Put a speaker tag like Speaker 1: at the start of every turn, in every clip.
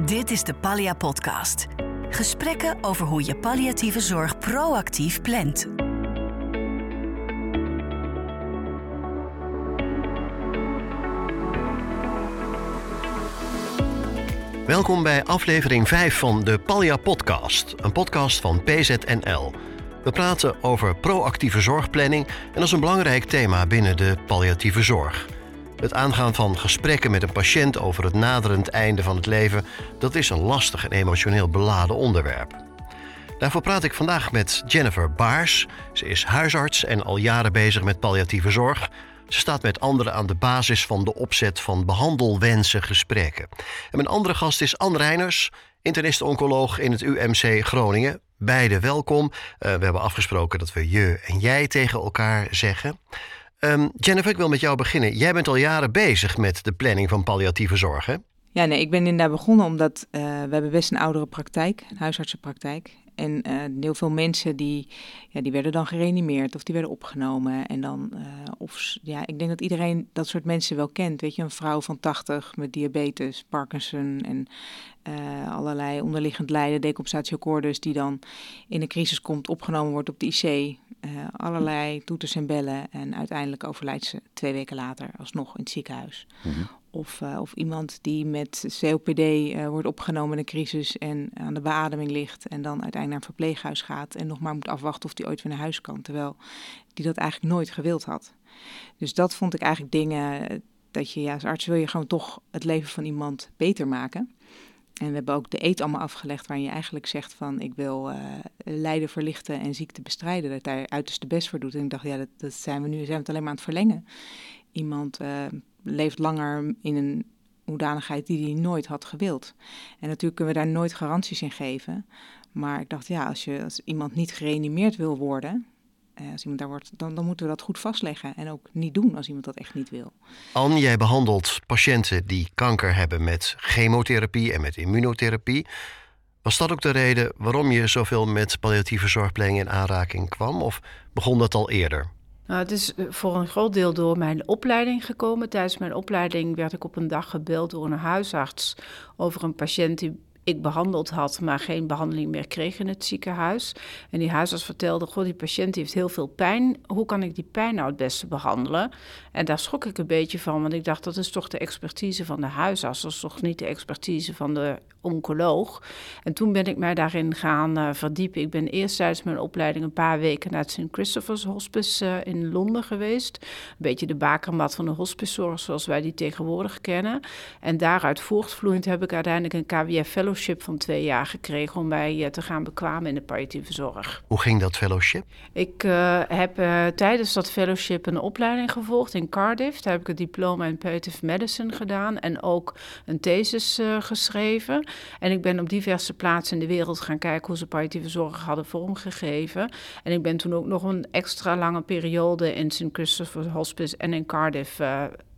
Speaker 1: Dit is de Pallia Podcast. Gesprekken over hoe je palliatieve zorg proactief plant.
Speaker 2: Welkom bij aflevering 5 van de Pallia Podcast, een podcast van PZNL. We praten over proactieve zorgplanning en dat is een belangrijk thema binnen de palliatieve zorg. Het aangaan van gesprekken met een patiënt over het naderend einde van het leven, dat is een lastig en emotioneel beladen onderwerp. Daarvoor praat ik vandaag met Jennifer Baars. Ze is huisarts en al jaren bezig met palliatieve zorg. Ze staat met anderen aan de basis van de opzet van behandelwensen gesprekken. En mijn andere gast is Anne Reiners, internist-oncoloog in het UMC Groningen. Beide welkom. Uh, we hebben afgesproken dat we je en jij tegen elkaar zeggen. Um, Jennifer, ik wil met jou beginnen. Jij bent al jaren bezig met de planning van palliatieve zorg, hè?
Speaker 3: Ja, nee, ik ben inderdaad begonnen omdat uh, we hebben best een oudere praktijk, een huisartsenpraktijk. En uh, heel veel mensen die, ja, die werden dan gereanimeerd of die werden opgenomen. En dan, uh, of ja, ik denk dat iedereen dat soort mensen wel kent. Weet je, een vrouw van 80 met diabetes, Parkinson en uh, allerlei onderliggend lijden, decompensatie cordus, die dan in een crisis komt, opgenomen wordt op de IC. allerlei toeters en bellen. En uiteindelijk overlijdt ze twee weken later alsnog in het ziekenhuis. Mm -hmm. Of, uh, of iemand die met COPD wordt opgenomen in een crisis en aan de beademing ligt en dan uiteindelijk naar een verpleeghuis gaat en nog maar moet afwachten of die ooit weer naar huis kan, terwijl die dat eigenlijk nooit gewild had. Dus dat vond ik eigenlijk dingen dat je ja, als arts wil je gewoon toch het leven van iemand beter maken. En we hebben ook de eet allemaal afgelegd waarin je eigenlijk zegt van ik wil uh, lijden verlichten en ziekte bestrijden. Dat daar uiterste best voor doet. En ik dacht ja, dat, dat zijn we nu zijn we het alleen maar aan het verlengen. Iemand leeft langer in een hoedanigheid die hij nooit had gewild. En natuurlijk kunnen we daar nooit garanties in geven. Maar ik dacht, ja, als, je, als iemand niet gereanimeerd wil worden, eh, als iemand daar wordt, dan, dan moeten we dat goed vastleggen. En ook niet doen als iemand dat echt niet wil.
Speaker 2: Anne, jij behandelt patiënten die kanker hebben met chemotherapie en met immunotherapie. Was dat ook de reden waarom je zoveel met palliatieve zorgplanning in aanraking kwam? Of begon dat al eerder?
Speaker 4: Nou, het is voor een groot deel door mijn opleiding gekomen. Tijdens mijn opleiding werd ik op een dag gebeld door een huisarts over een patiënt die ik behandeld had, maar geen behandeling meer kreeg in het ziekenhuis. En die huisarts vertelde, goh, die patiënt heeft heel veel pijn. Hoe kan ik die pijn nou het beste behandelen? En daar schrok ik een beetje van, want ik dacht, dat is toch de expertise van de huisarts. Dat is toch niet de expertise van de oncoloog. En toen ben ik mij daarin gaan uh, verdiepen. Ik ben eerst tijdens mijn opleiding een paar weken naar het St. Christopher's Hospice uh, in Londen geweest. Een beetje de bakermat van de hospicezorg zoals wij die tegenwoordig kennen. En daaruit voortvloeiend heb ik uiteindelijk een KWF fellowship van twee jaar gekregen om mij uh, te gaan bekwamen in de palliatieve zorg.
Speaker 2: Hoe ging dat fellowship?
Speaker 4: Ik heb tijdens dat fellowship een opleiding gevolgd in Cardiff. Daar heb ik het diploma in palliative medicine gedaan en ook een thesis geschreven. En ik ben op diverse plaatsen in de wereld gaan kijken hoe ze palliatieve zorg hadden vormgegeven. En ik ben toen ook nog een extra lange periode in St. Christopher's Hospice en in Cardiff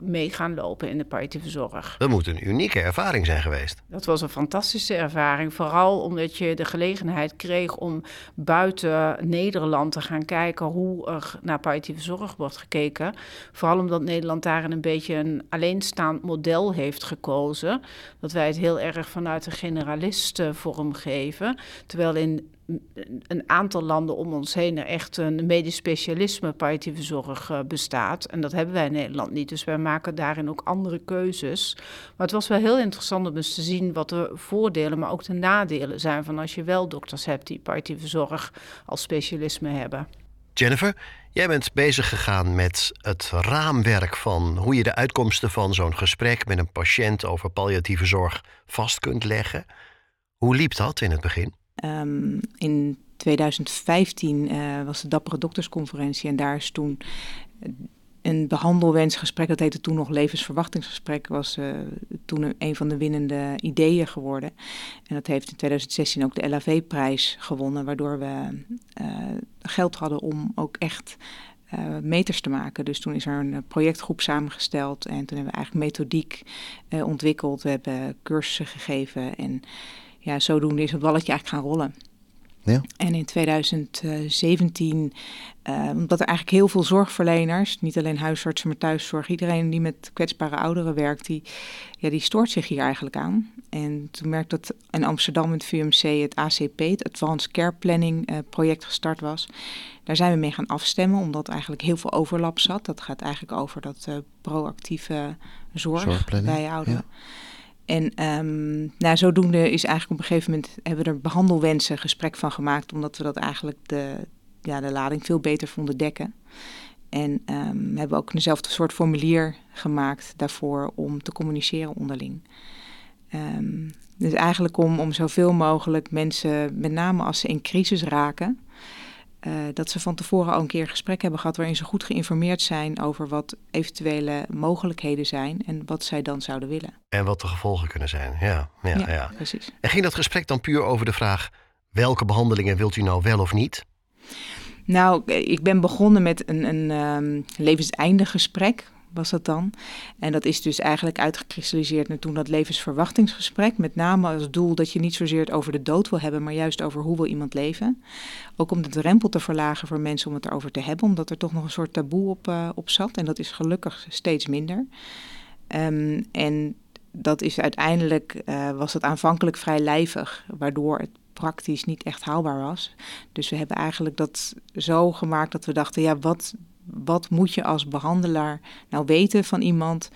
Speaker 4: mee gaan lopen in de palliatieve zorg.
Speaker 2: Dat moet een unieke ervaring zijn geweest.
Speaker 4: Dat was een fantastische ervaring. Vooral omdat je de gelegenheid kreeg om buiten Nederland te gaan kijken hoe er naar palliatieve zorg wordt gekeken. Vooral omdat Nederland daarin een beetje een alleenstaand model heeft gekozen. Dat wij het heel erg vanuit de generalisten vormgeven. Terwijl in een aantal landen om ons heen er echt een medisch specialisme palliatieve zorg uh, bestaat. En dat hebben wij in Nederland niet. Dus wij maken daarin ook andere keuzes. Maar het was wel heel interessant om eens te zien wat de voordelen, maar ook de nadelen zijn van als je wel dokters hebt die palliatieve zorg als specialisme hebben.
Speaker 2: Jennifer, jij bent bezig gegaan met het raamwerk van hoe je de uitkomsten van zo'n gesprek met een patiënt over palliatieve zorg vast kunt leggen. Hoe liep dat in het begin?
Speaker 3: Um, in 2015 uh, was de Dappere Doktersconferentie en daar is toen een behandelwensgesprek, dat heette toen nog levensverwachtingsgesprek, was uh, toen een van de winnende ideeën geworden. En dat heeft in 2016 ook de LAV-prijs gewonnen, waardoor we geld hadden om ook echt meters te maken. Dus toen is er een projectgroep samengesteld en toen hebben we eigenlijk methodiek ontwikkeld. We hebben cursussen gegeven en ja, zodoende is het balletje eigenlijk gaan rollen. Ja. En in 2017, uh, omdat er eigenlijk heel veel zorgverleners, niet alleen huisartsen, maar thuiszorg, iedereen die met kwetsbare ouderen werkt, die, ja, die stoort zich hier eigenlijk aan. En toen merkte dat in Amsterdam het VUMC het ACP, het Advanced Care Planning uh, project gestart was. Daar zijn we mee gaan afstemmen, omdat eigenlijk heel veel overlap zat. Dat gaat eigenlijk over dat uh, proactieve zorg bij ouderen. En um, nou, zodoende is eigenlijk op een gegeven moment hebben we er behandelwensen gesprek van gemaakt, omdat we dat eigenlijk de, ja, de lading veel beter vonden dekken. En um, hebben we ook eenzelfde soort formulier gemaakt daarvoor om te communiceren onderling. Um, dus eigenlijk om, om zoveel mogelijk mensen, met name als ze in crisis raken, uh, dat ze van tevoren al een keer een gesprek hebben gehad waarin ze goed geïnformeerd zijn over wat eventuele mogelijkheden zijn en wat zij dan zouden willen.
Speaker 2: En wat de gevolgen kunnen zijn. Ja, ja, ja,
Speaker 3: ja. precies.
Speaker 2: En ging dat gesprek dan puur over de vraag: welke behandelingen wilt u nou wel of niet?
Speaker 3: Nou, ik ben begonnen met een, een um, levenseinde gesprek was dat dan. En dat is dus eigenlijk uitgekristalliseerd naar toen dat levensverwachtingsgesprek. Met name als doel dat je niet zozeer het over de dood wil hebben, maar juist over hoe wil iemand leven. Ook om de drempel te verlagen voor mensen om het erover te hebben, omdat er toch nog een soort taboe op, uh, op zat. En dat is gelukkig steeds minder. Um, en dat is uiteindelijk, uh, was het aanvankelijk vrij lijvig, waardoor het praktisch niet echt haalbaar was. Dus we hebben eigenlijk dat zo gemaakt dat we dachten, ja, wat wat moet je als behandelaar nou weten van iemand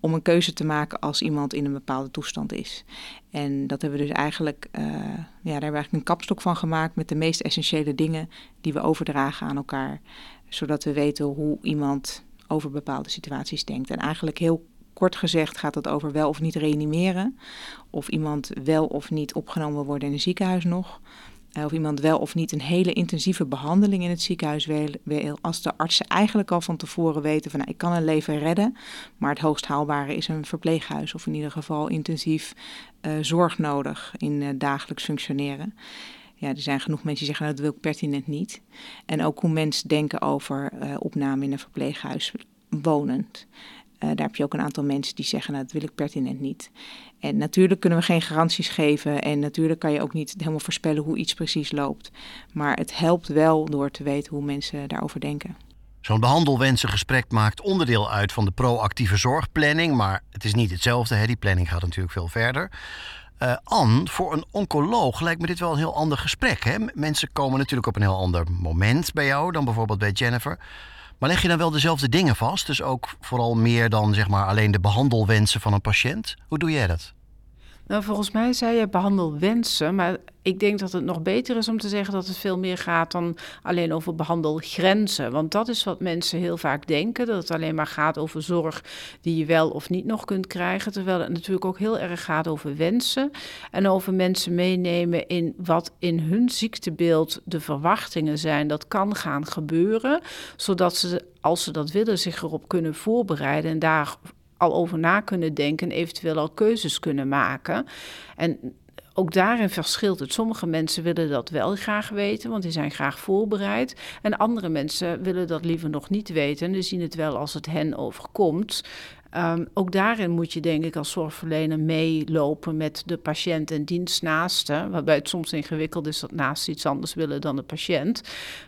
Speaker 3: om een keuze te maken als iemand in een bepaalde toestand is. En dat hebben we dus eigenlijk, uh, ja, daar hebben we eigenlijk een kapstok van gemaakt met de meest essentiële dingen die we overdragen aan elkaar, zodat we weten hoe iemand over bepaalde situaties denkt. En eigenlijk heel kort gezegd gaat het over wel of niet reanimeren, of iemand wel of niet opgenomen worden in een ziekenhuis nog. Eh, of iemand wel of niet een hele intensieve behandeling in het ziekenhuis wil, als de artsen eigenlijk al van tevoren weten van nou, ik kan een leven redden, maar het hoogst haalbare is een verpleeghuis of in ieder geval intensief uh, zorg nodig in uh, dagelijks functioneren. Ja, er zijn genoeg mensen die zeggen nou, dat wil ik pertinent niet. En ook hoe mensen denken over opname in een verpleeghuis wonend. Uh, daar heb je ook een aantal mensen die zeggen, nou, dat wil ik pertinent niet. En natuurlijk kunnen we geen garanties geven en natuurlijk kan je ook niet helemaal voorspellen hoe iets precies loopt. Maar het helpt wel door te weten hoe mensen daarover denken.
Speaker 2: Zo'n behandelwensengesprek maakt onderdeel uit van de proactieve zorgplanning, maar het is niet hetzelfde. Hè? Die planning gaat natuurlijk veel verder. Uh, Anne, voor een oncoloog lijkt me dit wel een heel ander gesprek. Hè? Mensen komen natuurlijk op een heel ander moment bij jou dan bijvoorbeeld bij Jennifer. Maar leg je dan wel dezelfde dingen vast? Dus ook vooral meer dan zeg maar alleen de behandelwensen van een patiënt? Hoe doe jij dat?
Speaker 4: Nou, volgens mij zei je behandelwensen, maar ik denk dat het nog beter is om te zeggen dat het veel meer gaat dan alleen over behandelgrenzen. Want dat is wat mensen heel vaak denken, dat het alleen maar gaat over zorg die je wel of niet nog kunt krijgen. Terwijl het natuurlijk ook heel erg gaat over wensen en over mensen meenemen in wat in hun ziektebeeld de verwachtingen zijn. Dat kan gaan gebeuren, zodat ze, als ze dat willen, zich erop kunnen voorbereiden en daar al over na kunnen denken en eventueel al keuzes kunnen maken. En ook daarin verschilt het. Sommige mensen willen dat wel graag weten, want die zijn graag voorbereid. En andere mensen willen dat liever nog niet weten en die zien het wel als het hen overkomt. Um, ook daarin moet je denk ik als zorgverlener meelopen met de patiënt en dienstnaasten. Waarbij het soms ingewikkeld is dat naast iets anders willen dan de patiënt.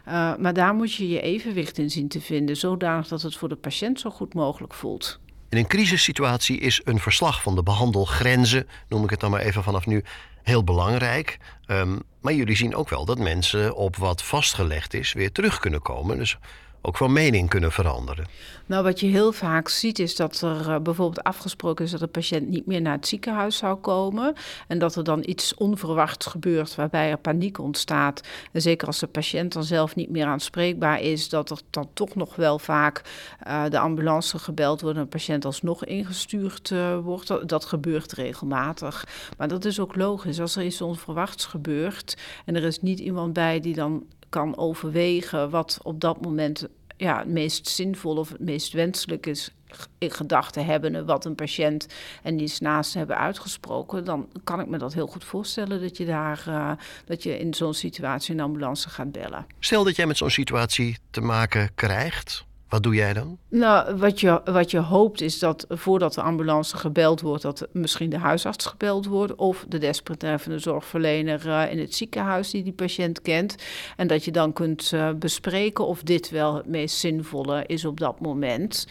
Speaker 4: Uh, maar daar moet je je evenwicht in zien te vinden, zodanig dat het voor de patiënt zo goed mogelijk voelt.
Speaker 2: In een crisissituatie is een verslag van de behandelgrenzen, noem ik het dan maar even vanaf nu, heel belangrijk. Um, maar jullie zien ook wel dat mensen op wat vastgelegd is weer terug kunnen komen. Dus ook van mening kunnen veranderen.
Speaker 4: Nou, wat je heel vaak ziet is dat er uh, bijvoorbeeld afgesproken is dat de patiënt niet meer naar het ziekenhuis zou komen. En dat er dan iets onverwachts gebeurt waarbij er paniek ontstaat. En zeker als de patiënt dan zelf niet meer aanspreekbaar is, dat er dan toch nog wel vaak uh, de ambulance gebeld wordt en de patiënt alsnog ingestuurd uh, wordt. Dat, gebeurt regelmatig. Maar dat is ook logisch. Als er iets onverwachts gebeurt en er is niet iemand bij die dan kan overwegen wat op dat moment ja, het meest zinvol of het meest wenselijk is in gedachten hebben wat een patiënt en die naast hebben uitgesproken, dan kan ik me dat heel goed voorstellen dat je daar uh, dat je in zo'n situatie een ambulance gaat bellen.
Speaker 2: Stel dat jij met zo'n situatie te maken krijgt. Wat doe jij dan?
Speaker 4: Nou, wat je, wat je hoopt is dat voordat de ambulance gebeld wordt, dat misschien de huisarts gebeld wordt of de desbetreffende zorgverlener uh, in het ziekenhuis die die patiënt kent. En dat je dan kunt uh, bespreken of dit wel het meest zinvolle is op dat moment.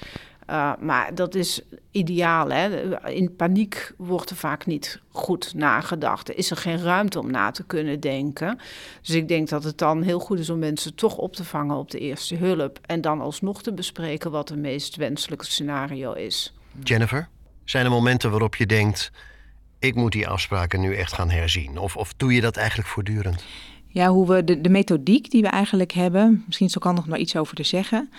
Speaker 4: Uh, maar dat is ideaal. Hè? In paniek wordt er vaak niet goed nagedacht. Er is er geen ruimte om na te kunnen denken. Dus ik denk dat het dan heel goed is om mensen toch op te vangen op de eerste hulp. En dan alsnog te bespreken wat het meest wenselijke scenario is.
Speaker 2: Jennifer, zijn er momenten waarop je denkt: ik moet die afspraken nu echt gaan herzien? Of, of doe je dat eigenlijk voortdurend?
Speaker 3: Ja, hoe we de, de methodiek die we eigenlijk hebben, misschien is ook nog maar iets over te zeggen.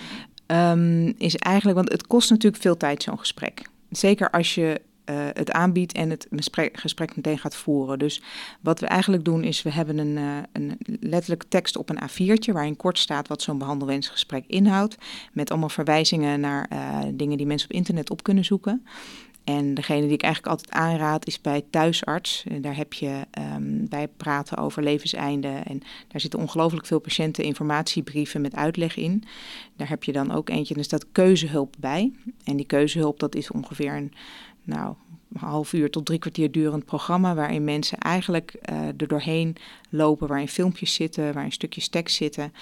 Speaker 3: Um, is eigenlijk, want het kost natuurlijk veel tijd zo'n gesprek. Zeker als je uh, het aanbiedt en het gesprek, meteen gaat voeren. Dus wat we eigenlijk doen is, we hebben een, uh, een letterlijke tekst op een A4'tje waarin kort staat wat zo'n behandelwensgesprek inhoudt. Met allemaal verwijzingen naar uh, dingen die mensen op internet op kunnen zoeken. En degene die ik eigenlijk altijd aanraad is bij thuisarts. Daar heb je bij praten over levenseinde. En daar zitten ongelooflijk veel patiënten informatiebrieven met uitleg in. Daar heb je dan ook eentje, en er staat keuzehulp bij. En die keuzehulp, dat is ongeveer een nou, half uur tot drie kwartier durend programma. Waarin mensen eigenlijk uh, er doorheen lopen, waarin filmpjes zitten, waarin stukjes tekst zitten.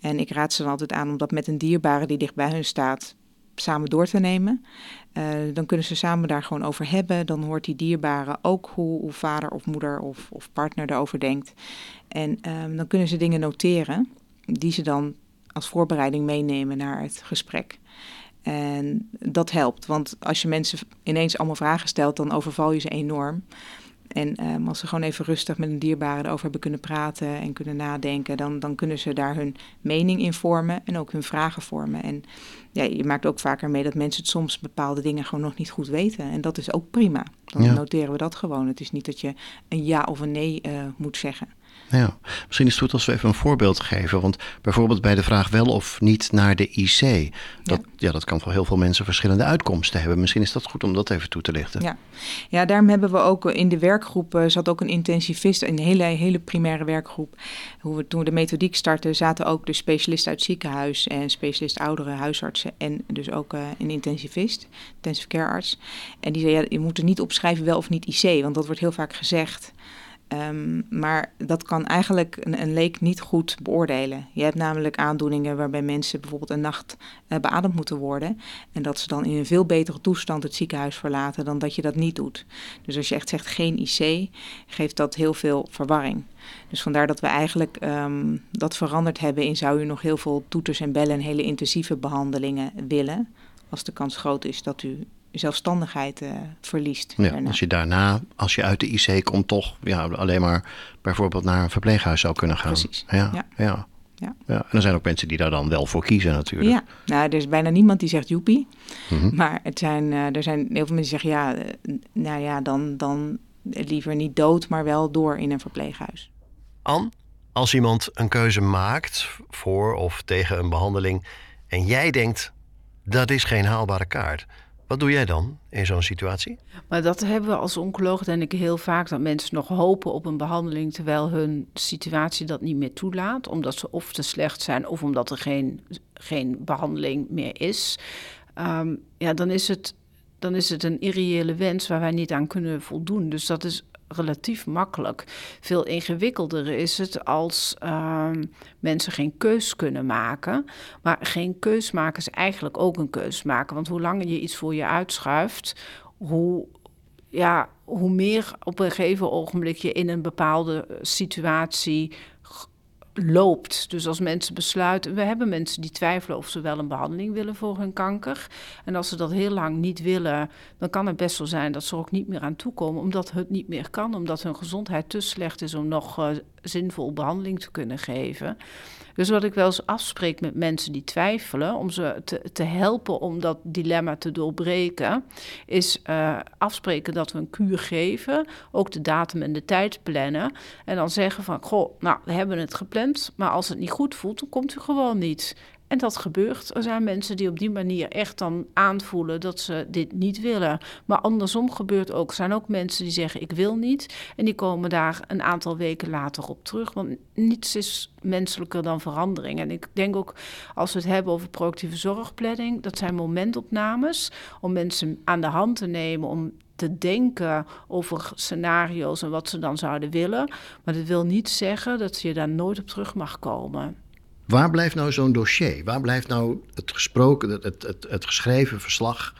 Speaker 3: En ik raad ze dan altijd aan om dat met een dierbare die dicht bij hun staat samen door te nemen. Uh, dan kunnen ze samen daar gewoon over hebben. Dan hoort die dierbare ook hoe, vader of moeder of, of partner erover denkt. En um, dan kunnen ze dingen noteren die ze dan als voorbereiding meenemen naar het gesprek. En dat helpt, want als je mensen ineens allemaal vragen stelt, dan overval je ze enorm. En um, als ze gewoon even rustig met een dierbare erover hebben kunnen praten en kunnen nadenken, dan, dan kunnen ze daar hun mening in vormen en ook hun vragen vormen. En ja, je maakt ook vaker mee dat mensen het soms bepaalde dingen gewoon nog niet goed weten. En dat is ook prima. Dan ja. noteren we dat gewoon. Het is niet dat je een ja of een nee uh, moet zeggen.
Speaker 2: Ja, misschien is het goed als we even een voorbeeld geven. Want bijvoorbeeld bij de vraag wel of niet naar de IC. Dat, ja. ja. dat kan voor heel veel mensen verschillende uitkomsten hebben. Misschien is dat goed om dat even toe te lichten.
Speaker 3: Ja, ja daarom hebben we ook in de werkgroep... zat ook een intensivist, een hele, hele primaire werkgroep. Hoe we, toen we de methodiek startten... zaten ook de specialisten uit het ziekenhuis... en specialist ouderen, huisartsen... en dus ook uh, een intensivist, intensive care arts. En die zei, ja, je moet er niet opschrijven wel of niet IC... want dat wordt heel vaak gezegd... Um, maar dat kan eigenlijk een, een, leek niet goed beoordelen. Je hebt namelijk aandoeningen waarbij mensen bijvoorbeeld een nacht uh, beademd moeten worden. En dat ze dan in een veel betere toestand het ziekenhuis verlaten dan dat je dat niet doet. Dus als je echt zegt geen IC, geeft dat heel veel verwarring. Dus vandaar dat we eigenlijk um, dat veranderd hebben in zou u nog heel veel toeters en bellen en hele intensieve behandelingen willen. Als de kans groot is dat u zelfstandigheid uh, verliest.
Speaker 2: Ja, daarna. als je daarna, als je uit de IC komt, toch ja, alleen maar bijvoorbeeld naar een verpleeghuis zou kunnen gaan.
Speaker 3: Precies.
Speaker 2: Ja, ja. ja. ja. ja. En er zijn ook mensen die daar dan wel voor kiezen natuurlijk.
Speaker 3: Ja, nou, er is bijna niemand die zegt joepie. Mm -hmm. Maar het zijn, uh, er zijn heel veel mensen die zeggen, ja, uh, nou ja, dan, dan liever niet dood, maar wel door in een verpleeghuis.
Speaker 2: An, als iemand een keuze maakt voor of tegen een behandeling en jij denkt, dat is geen haalbare kaart wat doe jij dan in zo'n situatie?
Speaker 4: Maar dat hebben we als oncoloog denk ik heel vaak... dat mensen nog hopen op een behandeling... terwijl hun situatie dat niet meer toelaat. Omdat ze of te slecht zijn... of omdat er geen, geen behandeling meer is. Um, ja, dan is, het, dan is het een irreële wens... waar wij niet aan kunnen voldoen. Dus dat is relatief makkelijk. Veel ingewikkelder is het als uh, mensen geen keus kunnen maken. Maar geen keus maken is eigenlijk ook een keus maken. Want hoe langer je iets voor je uitschuift, hoe, ja, hoe meer op een gegeven ogenblik je in een bepaalde situatie loopt. Dus als mensen besluiten, we hebben mensen die twijfelen of ze wel een behandeling willen voor hun kanker. En als ze dat heel lang niet willen, dan kan het best wel zijn dat ze er ook niet meer aan toekomen, omdat het niet meer kan, omdat hun gezondheid te slecht is om nog uh, zinvol behandeling te kunnen geven. Dus wat ik wel eens afspreek met mensen die twijfelen, om ze te, helpen om dat dilemma te doorbreken, is uh, afspreken dat we een kuur geven, ook de datum en de tijd plannen. En dan zeggen van, goh, nou, we hebben het gepland, maar als het niet goed voelt, dan komt u gewoon niet. En dat gebeurt. Er zijn mensen die op die manier echt dan aanvoelen dat ze dit niet willen. Maar andersom gebeurt ook. Er zijn ook mensen die zeggen ik wil niet. En die komen daar een aantal weken later op terug. Want niets is menselijker dan verandering. En ik denk ook als we het hebben over proactieve zorgplanning, dat zijn momentopnames om mensen aan de hand te nemen om te denken over scenario's en wat ze dan zouden willen. Maar dat wil niet zeggen dat je daar nooit op terug mag komen.
Speaker 2: Waar blijft nou zo'n dossier? Waar blijft nou het gesproken, het, het, het, geschreven verslag?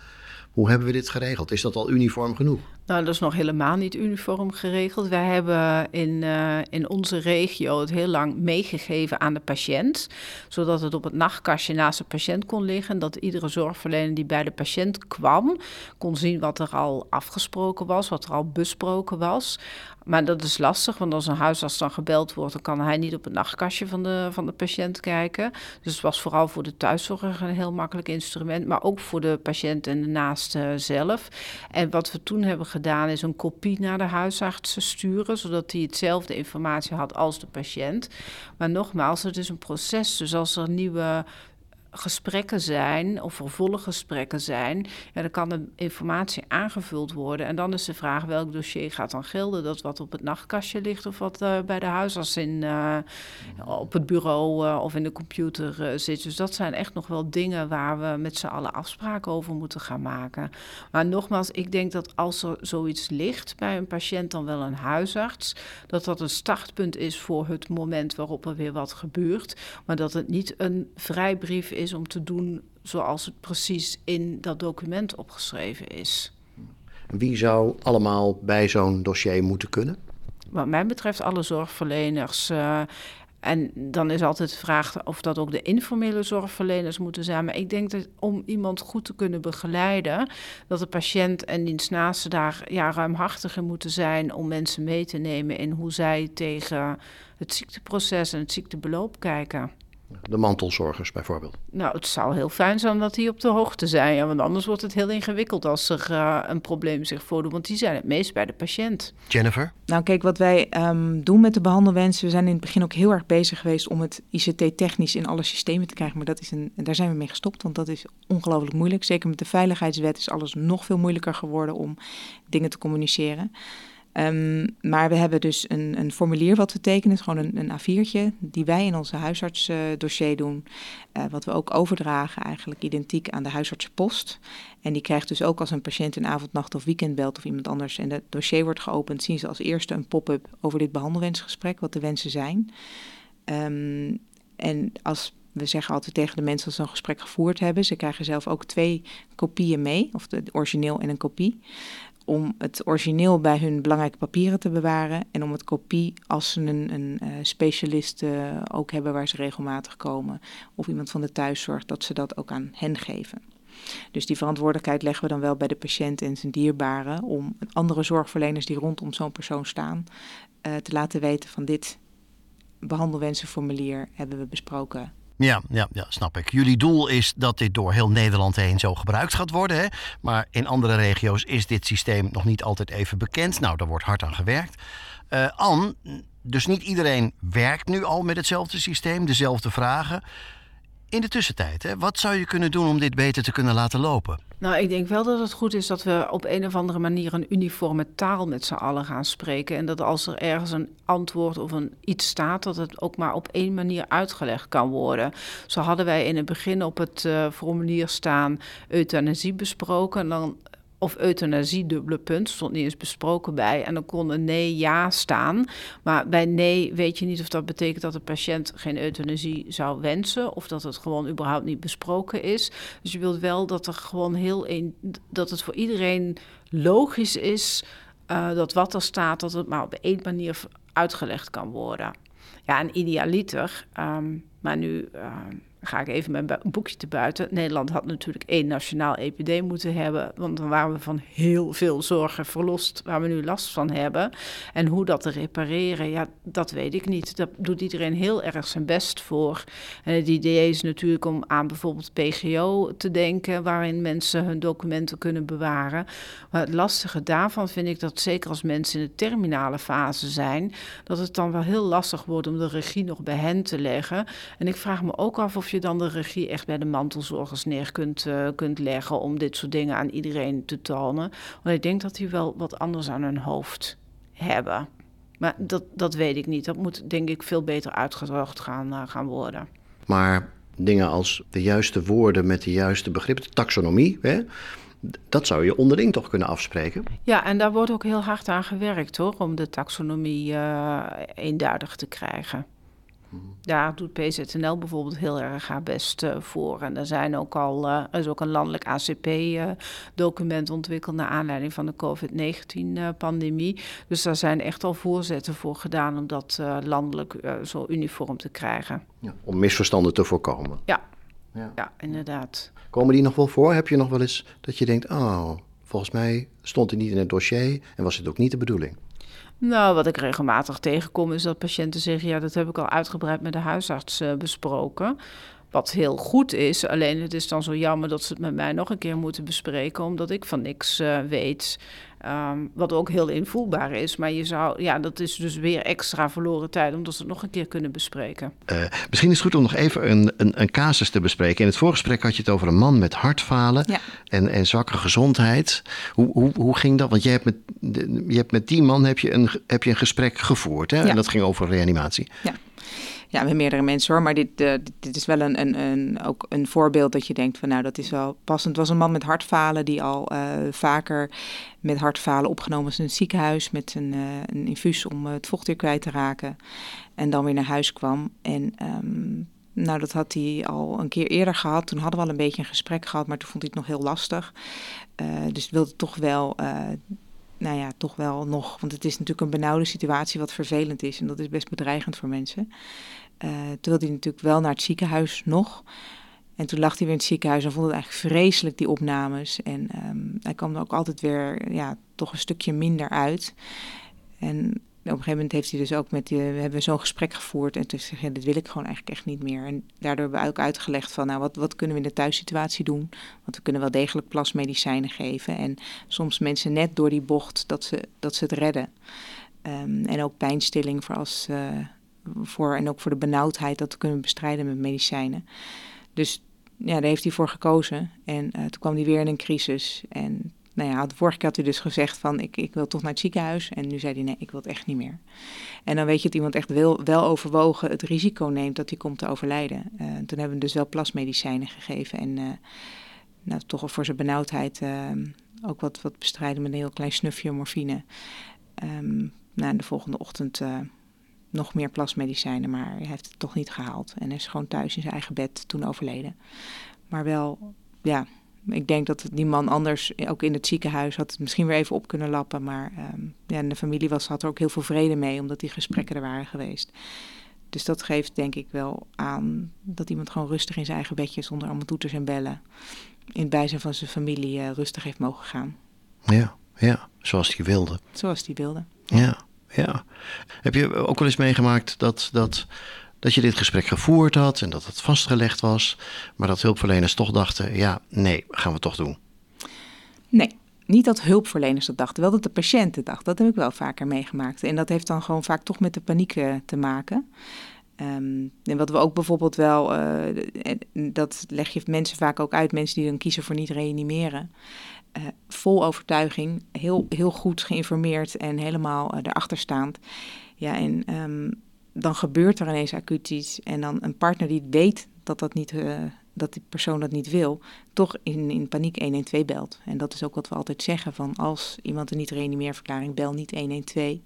Speaker 2: Hoe hebben we dit geregeld? Is dat al uniform genoeg?
Speaker 4: Nou, dat is nog helemaal niet uniform geregeld. Wij hebben in, uh, in onze regio het heel lang meegegeven aan de patiënt, zodat het op het nachtkastje naast de patiënt kon liggen. Dat iedere zorgverlener die bij de patiënt kwam, kon zien wat er al afgesproken was, wat er al besproken was. Maar dat is lastig, want als een huisarts dan gebeld wordt, dan kan hij niet op het nachtkastje van de, van de patiënt kijken. Dus het was vooral voor de thuiszorg een heel makkelijk instrument, maar ook voor de patiënt en de naaste zelf. En wat we toen hebben gedaan, is een kopie naar de huisarts sturen, zodat hij hetzelfde informatie had als de patiënt. Maar nogmaals, het is een proces. Dus als er nieuwe gesprekken zijn of vervolggesprekken zijn, ja, dan kan de informatie aangevuld worden. En dan is de vraag welk dossier gaat dan gelden. Dat wat op het nachtkastje ligt of wat uh, bij de huisarts in, uh, op het bureau uh, of in de computer zit. Dus dat zijn echt nog wel dingen waar we met z'n allen afspraken over moeten gaan maken. Maar nogmaals, ik denk dat als er zoiets ligt bij een patiënt, dan wel een huisarts, dat dat een startpunt is voor het moment waarop er weer wat gebeurt. Maar dat het niet een vrijbrief is is om te doen zoals het precies in dat document opgeschreven is.
Speaker 2: Wie zou allemaal bij zo'n dossier moeten kunnen?
Speaker 4: Wat mij betreft alle zorgverleners. Uh, en dan is altijd de vraag of dat ook de informele zorgverleners moeten zijn. Maar ik denk dat om iemand goed te kunnen begeleiden, dat de patiënt en dienstnaasten daar ja, ruimhartiger moeten zijn om mensen mee te nemen in hoe zij tegen het ziekteproces en het ziektebeloop kijken.
Speaker 2: De mantelzorgers bijvoorbeeld.
Speaker 4: Nou, het zou heel fijn zijn dat die op de hoogte zijn. want anders wordt het heel ingewikkeld als er uh, een probleem zich voordoet. Want die zijn het meest bij de patiënt.
Speaker 2: Jennifer?
Speaker 3: Nou, kijk, wat wij um, doen met de behandelwensen. We zijn in het begin ook heel erg bezig geweest om het ICT-technisch in alle systemen te krijgen. Maar dat is een, daar zijn we mee gestopt, want dat is ongelooflijk moeilijk. Zeker met de veiligheidswet is alles nog veel moeilijker geworden om dingen te communiceren. Um, maar we hebben dus een, een, formulier wat we tekenen, gewoon een, een A4'tje, die wij in onze huisartsdossier doen. Uh, wat we ook overdragen, eigenlijk identiek aan de huisartsenpost. En die krijgt dus ook als een patiënt een avond, nacht of weekend belt of iemand anders en het dossier wordt geopend, zien ze als eerste een pop-up over dit behandelwensgesprek, wat de wensen zijn. Um, en als we zeggen altijd tegen de mensen als ze een gesprek gevoerd hebben, ze krijgen zelf ook twee kopieën mee, of het origineel en een kopie om het origineel bij hun belangrijke papieren te bewaren en om het kopie als ze een, een uh, specialist uh, ook hebben waar ze regelmatig komen of iemand van de thuiszorg, dat ze dat ook aan hen geven. Dus die verantwoordelijkheid leggen we dan wel bij de patiënt en zijn dierbaren om andere zorgverleners die rondom zo'n persoon staan uh, te laten weten van dit behandelwensenformulier hebben we besproken
Speaker 2: ja, ja, ja, snap ik. Jullie doel is dat dit door heel Nederland heen zo gebruikt gaat worden. Hè? Maar in andere regio's is dit systeem nog niet altijd even bekend. Nou, daar wordt hard aan gewerkt. Uh, Anne, dus niet iedereen werkt nu al met hetzelfde systeem, dezelfde vragen. In de tussentijd, hè, wat zou je kunnen doen om dit beter te kunnen laten lopen?
Speaker 4: Nou, ik denk wel dat het goed is dat we op een of andere manier een uniforme taal met z'n allen gaan spreken. En dat als er ergens een antwoord of een iets staat, dat het ook maar op één manier uitgelegd kan worden. Zo hadden wij in het begin op het uh, formulier staan euthanasie besproken. En dan of euthanasie, dubbele punt, stond niet eens besproken bij. En dan kon een nee, ja staan. Maar bij nee weet je niet of dat betekent dat de patiënt geen euthanasie zou wensen. Of dat het gewoon überhaupt niet besproken is. Dus je wilt wel dat er gewoon heel een, dat het voor iedereen logisch is. Uh, dat wat er staat, dat het maar op één manier uitgelegd kan worden. Ja, en idealiter, um, maar nu. Uh, ga ik even mijn boekje te buiten. Nederland had natuurlijk één nationaal EPD moeten hebben, want dan waren we van heel veel zorgen verlost waar we nu last van hebben. En hoe dat te repareren, ja, dat weet ik niet. Daar doet iedereen heel erg zijn best voor. En het idee is natuurlijk om aan bijvoorbeeld PGO te denken, waarin mensen hun documenten kunnen bewaren. Maar het lastige daarvan vind ik dat zeker als mensen in de terminale fase zijn, dat het dan wel heel lastig wordt om de regie nog bij hen te leggen. En ik vraag me ook af of je je dan de regie echt bij de mantelzorgers neer kunt, uh, kunt leggen om dit soort dingen aan iedereen te tonen. Want ik denk dat die wel wat anders aan hun hoofd hebben. Maar dat, dat weet ik niet. Dat moet denk ik veel beter uitgezocht gaan, uh, gaan worden.
Speaker 2: Maar dingen als de juiste woorden met de juiste begrippen, de taxonomie, hè, dat zou je onderling toch kunnen afspreken?
Speaker 4: Ja, en daar wordt ook heel hard aan gewerkt hoor, om de taxonomie uh, eenduidig te krijgen. Daar doet PZNL bijvoorbeeld heel erg haar best uh, voor. En er, zijn ook al, uh, er is ook een landelijk ACP-document ontwikkeld naar aanleiding van de COVID-19-pandemie. dus daar zijn echt al voorzetten voor gedaan om dat landelijk zo uniform te krijgen.
Speaker 2: Ja, om misverstanden te voorkomen.
Speaker 4: Ja. ja. Ja. inderdaad.
Speaker 2: Komen die nog wel voor? Heb je nog wel eens dat je denkt, oh, volgens mij stond hij niet in het dossier en was het ook niet de bedoeling?
Speaker 4: Nou, wat ik regelmatig tegenkom is dat patiënten zeggen: ja, dat heb ik al uitgebreid met de huisarts uh, besproken. Wat heel goed is, alleen het is dan zo jammer dat ze het met mij nog een keer moeten bespreken, omdat ik van niks uh, weet. Um, wat ook heel invoelbaar is. Maar je zou, ja, dat is dus weer extra verloren tijd, omdat ze het nog een keer kunnen bespreken.
Speaker 2: Uh, misschien is het goed om nog even een, een, een, casus te bespreken. In het voorgesprek had je het over een man met hartfalen ja. en, en zwakke gezondheid. Hoe, hoe, hoe ging dat? Want je hebt met, je hebt met die man heb je een, heb je een gesprek gevoerd. Hè? Ja. En dat ging over reanimatie.
Speaker 3: Ja ja, met meerdere mensen hoor. Maar dit, uh, dit is wel een, een, een, ook een voorbeeld dat je denkt van nou, dat is wel passend. Het was een man met hartfalen die al uh, vaker met hartfalen opgenomen is in het ziekenhuis met een, uh, een infuus om het vocht weer kwijt te raken. En dan weer naar huis kwam. En um, nou, dat had hij al een keer eerder gehad. Toen hadden we al een beetje een gesprek gehad, maar toen vond hij het nog heel lastig. dus wilde toch wel nou ja, toch wel nog, want het is natuurlijk een benauwde situatie wat vervelend is en dat is best bedreigend voor mensen. Uh, toen wilde hij natuurlijk wel naar het ziekenhuis nog. En toen lag hij weer in het ziekenhuis en vond het eigenlijk vreselijk, die opnames. En um, hij kwam er ook altijd weer, ja, toch een stukje minder uit. En op een gegeven moment heeft hij dus ook met we hebben zo'n gesprek gevoerd en toen zei ja, dit wil ik gewoon eigenlijk echt niet meer. En daardoor hebben we ook uitgelegd van, nou, wat, wat kunnen we in de thuissituatie doen? Want we kunnen wel degelijk plasmedicijnen geven en soms mensen net door die bocht dat ze, dat ze het redden. Um, en ook pijnstilling voor als, uh, voor, en ook voor de benauwdheid dat we kunnen bestrijden met medicijnen. Dus ja, daar heeft hij voor gekozen. En uh, toen kwam hij weer in een crisis. En nou ja, vorige keer had hij dus gezegd van ik, ik wil toch naar het ziekenhuis. En nu zei hij nee, ik wil het echt niet meer. En dan weet je dat iemand echt wel, wel overwogen het risico neemt dat hij komt te overlijden. Uh, toen hebben we dus wel plasmedicijnen gegeven. En uh, nou, toch voor zijn benauwdheid uh, ook wat, wat bestrijden met een heel klein snufje morfine. Um, nou, de volgende ochtend nog meer plasmedicijnen, maar hij heeft het toch niet gehaald. En is gewoon thuis in zijn eigen bed toen overleden. Maar wel, ja, ik denk dat die man anders, ook in het ziekenhuis, had het misschien weer even op kunnen lappen. Maar um, ja, en de familie was, had er ook heel veel vrede mee, omdat die gesprekken er waren geweest. Dus dat geeft denk ik wel aan dat iemand gewoon rustig in zijn eigen bedje, zonder allemaal toeters en bellen, in het bijzijn van zijn familie uh, rustig heeft mogen gaan.
Speaker 2: Ja, ja, zoals hij wilde.
Speaker 3: Zoals hij wilde.
Speaker 2: Ja, ja. Heb je ook wel eens meegemaakt dat, dat dat je dit gesprek gevoerd had en dat het vastgelegd was, maar dat hulpverleners toch dachten: ja, nee, gaan we toch doen?
Speaker 3: Nee, niet dat hulpverleners dat dachten, wel dat de patiënten dachten. Dat heb ik wel vaker meegemaakt. En dat heeft dan gewoon vaak toch met de paniek eh, te maken. Um, en wat we ook bijvoorbeeld wel, uh, dat leg je mensen vaak ook uit, mensen die dan kiezen voor niet reanimeren. Uh, vol overtuiging, heel, heel goed geïnformeerd en helemaal erachter staand. Ja, en um, dan gebeurt er ineens acuut iets. En dan een partner die weet dat, dat, niet, uh, dat die persoon dat niet wil, toch in, in paniek 112 belt. En dat is ook wat we altijd zeggen: van als iemand een niet-reanimeerverklaring, bel niet 112.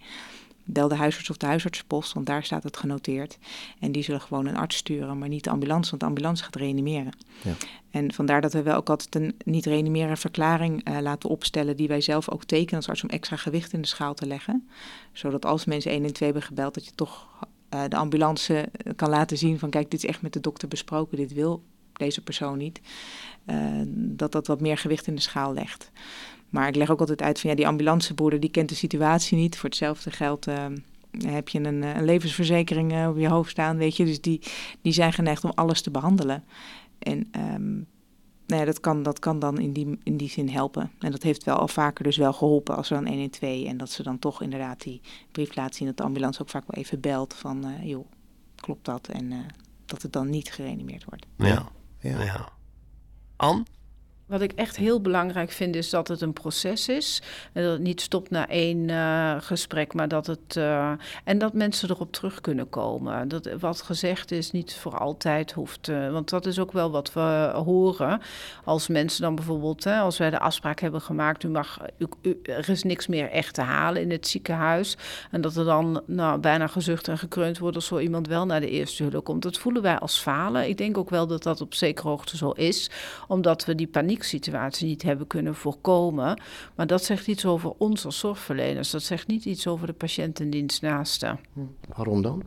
Speaker 3: Bel de huisarts of de huisartspost, want daar staat het genoteerd. En die zullen gewoon een arts sturen, maar niet de ambulance, want de ambulance gaat reanimeren. Ja. En vandaar dat we wel ook altijd een niet-reanimeren verklaring uh, laten opstellen, die wij zelf ook tekenen als arts om extra gewicht in de schaal te leggen. Zodat als mensen 1 en 2 hebben gebeld, dat je toch uh, de ambulance kan laten zien van kijk, dit is echt met de dokter besproken, dit wil deze persoon niet. Uh, dat dat wat meer gewicht in de schaal legt. Maar ik leg ook altijd uit van ja, die ambulanceboerder die kent de situatie niet. Voor hetzelfde geld heb je een, een levensverzekering op je hoofd staan, weet je. Dus die, die zijn geneigd om alles te behandelen. En um, nou ja, dat, kan, dat kan dan in die, in die zin helpen. En dat heeft wel al vaker dus wel geholpen als er dan 112 en dat ze dan toch inderdaad die brief laten zien dat de ambulance ook vaak wel even belt van uh, joh, klopt dat? En uh, dat het dan niet gereanimeerd wordt.
Speaker 2: Ja, ja. ja. Anne?
Speaker 4: Wat ik echt heel belangrijk vind, is dat het een proces is. En dat het niet stopt na één uh, gesprek, maar dat het. Uh, en dat mensen erop terug kunnen komen. Dat wat gezegd is niet voor altijd hoeft. Uh, want dat is ook wel wat we horen. Als mensen dan bijvoorbeeld, hè, als wij de afspraak hebben gemaakt, u mag, u, er is niks meer echt te halen in het ziekenhuis. En dat er dan nou, bijna gezucht en gekreund wordt als zo iemand wel naar de eerste hulp komt. Dat voelen wij als falen. Ik denk ook wel dat dat op zekere hoogte zo is, omdat we die paniek situatie niet hebben kunnen voorkomen. Maar dat zegt iets over ons als zorgverleners. Dat zegt niet iets over de patiënt en dienstnaasten.
Speaker 2: Waarom dan?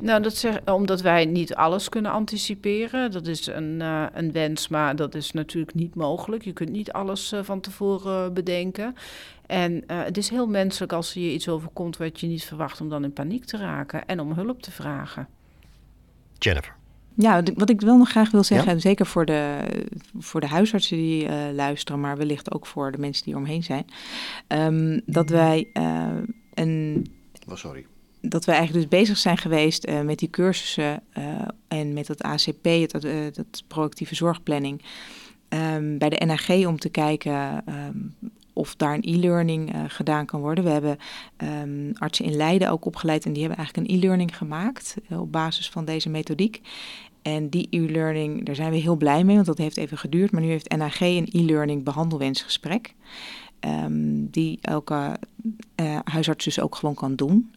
Speaker 4: Nou, dat zegt, omdat wij niet alles kunnen anticiperen. Dat is een, uh, een wens, maar dat is natuurlijk niet mogelijk. Je kunt niet alles uh, van tevoren bedenken. En uh, het is heel menselijk als er je iets overkomt wat je niet verwacht, om dan in paniek te raken en om hulp te vragen.
Speaker 2: Jennifer.
Speaker 3: Ja, wat ik wel nog graag wil zeggen, zeker voor de, voor de huisartsen die uh, luisteren, maar wellicht ook voor de mensen die omheen zijn, um, dat wij uh, een.
Speaker 2: Oh, sorry.
Speaker 3: Dat wij eigenlijk dus bezig zijn geweest uh, met die cursussen en met het ACP, het, dat proactieve zorgplanning, um, bij de NAG om te kijken um, of daar een e-learning uh, gedaan kan worden. We hebben um, artsen in Leiden ook opgeleid en die hebben eigenlijk een e-learning gemaakt uh, op basis van deze methodiek. En die e-learning, daar zijn we heel blij mee, want dat heeft even geduurd. Maar nu heeft NAG een e-learning behandelwensgesprek. Um, die elke uh, huisarts dus ook gewoon kan doen.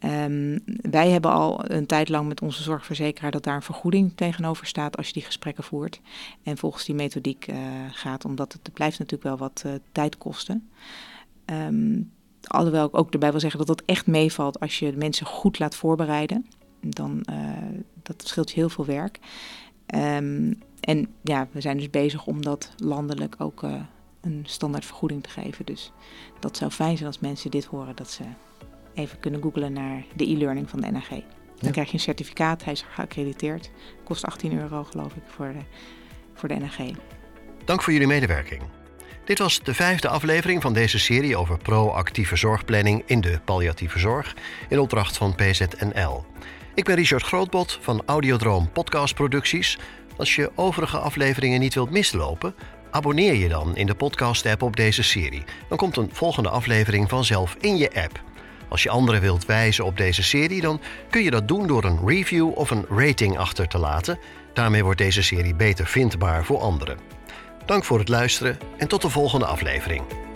Speaker 3: -huh. um, wij hebben al een tijd lang met onze zorgverzekeraar dat daar een vergoeding tegenover staat als je die gesprekken voert. En volgens die methodiek uh, gaat, omdat het, het blijft natuurlijk wel wat uh, tijd kosten. Um, alhoewel ik ook erbij wil zeggen dat het echt meevalt als je mensen goed laat voorbereiden dan dat scheelt je heel veel werk. En ja, we zijn dus bezig om dat landelijk ook een standaard vergoeding te geven. Dus dat zou fijn zijn als mensen dit horen, dat ze even kunnen googlen naar de e-learning van de NAG. Dan ja. krijg je een certificaat, hij is geaccrediteerd. Kost 18 euro geloof ik voor de, voor de NAG.
Speaker 2: Dank voor jullie medewerking. Dit was de vijfde aflevering van deze serie over proactieve zorgplanning in de palliatieve zorg in opdracht van PZNL. Ik ben Richard Grootbot van Audiodroom Podcast Producties. Als je overige afleveringen niet wilt mislopen, abonneer je dan in de podcast-app op deze serie. Dan komt een volgende aflevering vanzelf in je app. Als je anderen wilt wijzen op deze serie, dan kun je dat doen door een review of een rating achter te laten. Daarmee wordt deze serie beter vindbaar voor anderen. Dank voor het luisteren en tot de volgende aflevering.